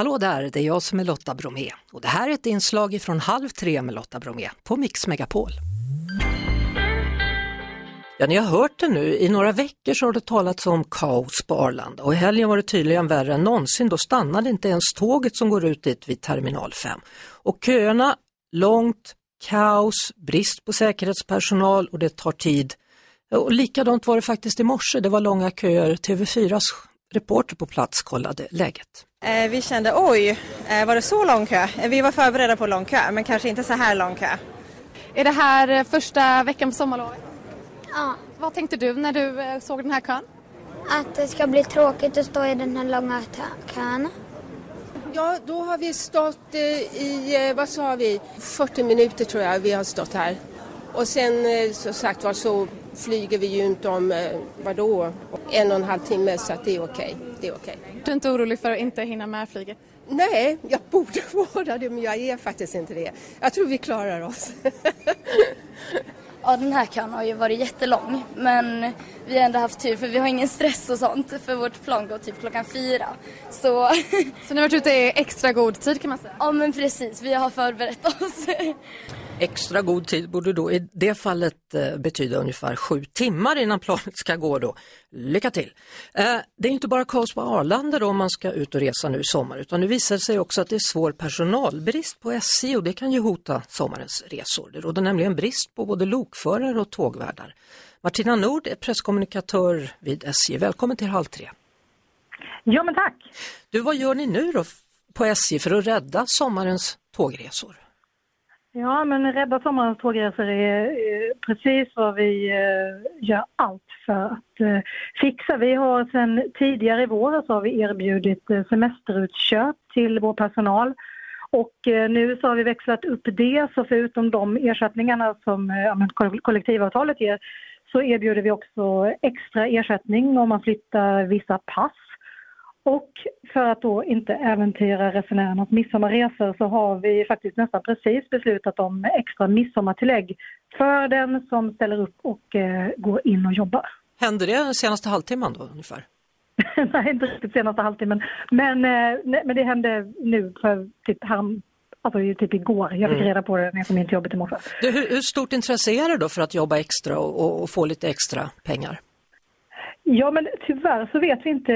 Hallå där, det är jag som är Lotta Bromé och det här är ett inslag från Halv tre med Lotta Bromé på Mix Megapol. Ja, ni har hört det nu. I några veckor så har det talats om kaos på Arlanda och i helgen var det tydligen värre än någonsin. Då stannade inte ens tåget som går ut dit vid terminal 5. Och köerna, långt, kaos, brist på säkerhetspersonal och det tar tid. Och likadant var det faktiskt i morse. Det var långa köer. TV4s reporter på plats kollade läget. Eh, vi kände oj, eh, var det så lång kö? Eh, vi var förberedda på lång kö, men kanske inte så här lång kö. Är det här första veckan på sommarlovet? Ja. Vad tänkte du när du såg den här kön? Att det ska bli tråkigt att stå i den här långa kön. Ja, då har vi stått i, vad sa vi, 40 minuter tror jag vi har stått här. Och sen så sagt var så flyger vi ju inte om, vadå, en och en halv timme så att det är okej. Det är okej. Du är inte orolig för att inte hinna med flyget? Nej, jag borde vara det men jag är faktiskt inte det. Jag tror vi klarar oss. Ja, den här kön har ju varit jättelång men vi har ändå haft tur för vi har ingen stress och sånt för vårt plan går typ klockan fyra. Så... Så ni har varit ute i extra god tid kan man säga? Ja men precis, vi har förberett oss. Extra god tid borde då i det fallet eh, betyda ungefär sju timmar innan planet ska gå då. Lycka till! Eh, det är inte bara kaos på Arlanda då om man ska ut och resa nu i sommar utan nu visar det sig också att det är svår personalbrist på SJ och det kan ju hota sommarens resor. Det råder nämligen brist på både lokförare och tågvärdar. Martina Nord är presskommunikatör vid SJ. Välkommen till Halv tre. Ja men tack! Du, vad gör ni nu då på SJ för att rädda sommarens tågresor? Ja, men Rädda sommarens tågresor är eh, precis vad vi eh, gör allt för att eh, fixa. Vi har sedan tidigare i vår så har vi erbjudit eh, semesterutköp till vår personal. Och eh, nu så har vi växlat upp det, så förutom de ersättningarna som eh, kollektivavtalet ger så erbjuder vi också extra ersättning om man flyttar vissa pass och för att då inte äventyra resenärernas midsommarresor så har vi faktiskt nästan precis beslutat om extra midsommartillägg för den som ställer upp och eh, går in och jobbar. Hände det senaste halvtimman då ungefär? Nej, inte riktigt senaste halvtimmen. Men, eh, men det hände nu för typ här, alltså typ igår. Jag fick mm. reda på det när jag kom in till jobbet i morse. hur, hur, stort intresse är det då för att jobba extra och, och få lite extra pengar? Ja, men tyvärr så vet vi inte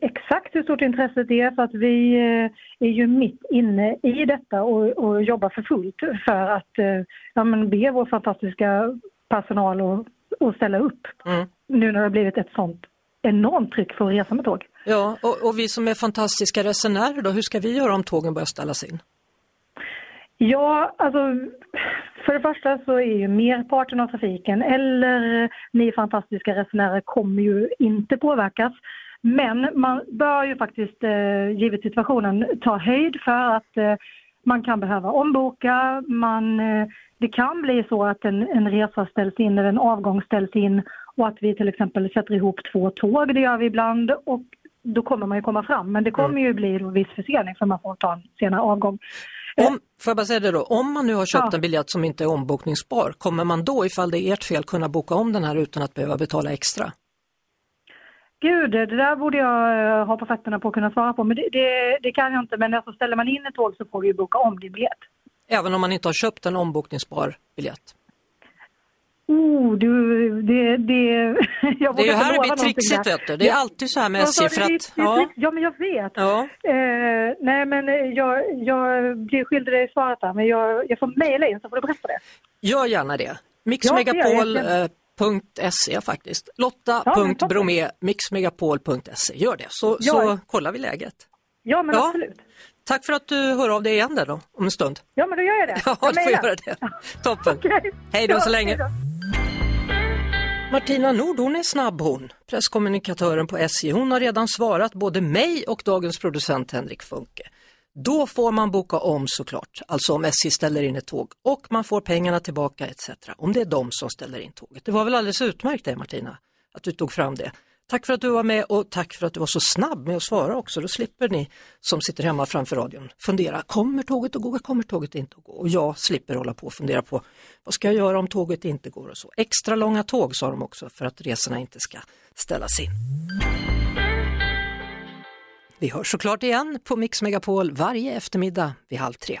exakt hur stort intresset är för att vi eh, är ju mitt inne i detta och, och jobbar för fullt för att eh, ja, men be vår fantastiska personal att, att ställa upp. Mm. Nu när det har blivit ett sånt enormt tryck för att resa med tåg. Ja, och, och vi som är fantastiska resenärer då, hur ska vi göra om tågen börjar ställas in? Ja, alltså för det första så är ju merparten av trafiken eller ni fantastiska resenärer kommer ju inte påverkas. Men man bör ju faktiskt, eh, givet situationen, ta höjd för att eh, man kan behöva omboka, man, eh, det kan bli så att en, en resa ställs in eller en avgång ställs in och att vi till exempel sätter ihop två tåg, det gör vi ibland och då kommer man ju komma fram. Men det kommer mm. ju bli viss försening för man får ta en senare avgång. Om, får jag bara säga det då, om man nu har köpt ja. en biljett som inte är ombokningsbar, kommer man då ifall det är ert fel kunna boka om den här utan att behöva betala extra? Gud, det där borde jag eh, ha på fötterna på att kunna svara på, men det, det, det kan jag inte. Men alltså, ställer man in ett tåg så får du boka om din biljett. Även om man inte har köpt en ombokningsbar biljett? Oh, du, det, det, jag det är ju här det blir trixigt vet du. Det är alltid så här med SJ för att... Ja. ja, men jag vet. Ja. Eh, nej, men jag, jag blir skyldig dig svaret där, men jag, jag får mejla in så får du berätta det. Gör gärna det. Mixmegapol.se eh, faktiskt. Lotta.bromé, ja, mixmegapol.se. Gör det, så, ja. så kollar vi läget. Ja, men ja. absolut. Tack för att du hör av dig igen där då, om en stund. Ja, men då gör jag det. Ja, du får göra det. Toppen. okay. Hej då så länge. Martina Nord, hon är snabb hon, presskommunikatören på SJ. Hon har redan svarat både mig och dagens producent Henrik Funke. Då får man boka om såklart, alltså om SJ ställer in ett tåg och man får pengarna tillbaka etc. Om det är de som ställer in tåget. Det var väl alldeles utmärkt det Martina, att du tog fram det. Tack för att du var med och tack för att du var så snabb med att svara också. Då slipper ni som sitter hemma framför radion fundera, kommer tåget att gå, kommer tåget inte att gå? Och jag slipper hålla på och fundera på, vad ska jag göra om tåget inte går och så. Extra långa tåg sa de också för att resorna inte ska ställas in. Vi hörs såklart igen på Mix Megapol varje eftermiddag vid halv tre.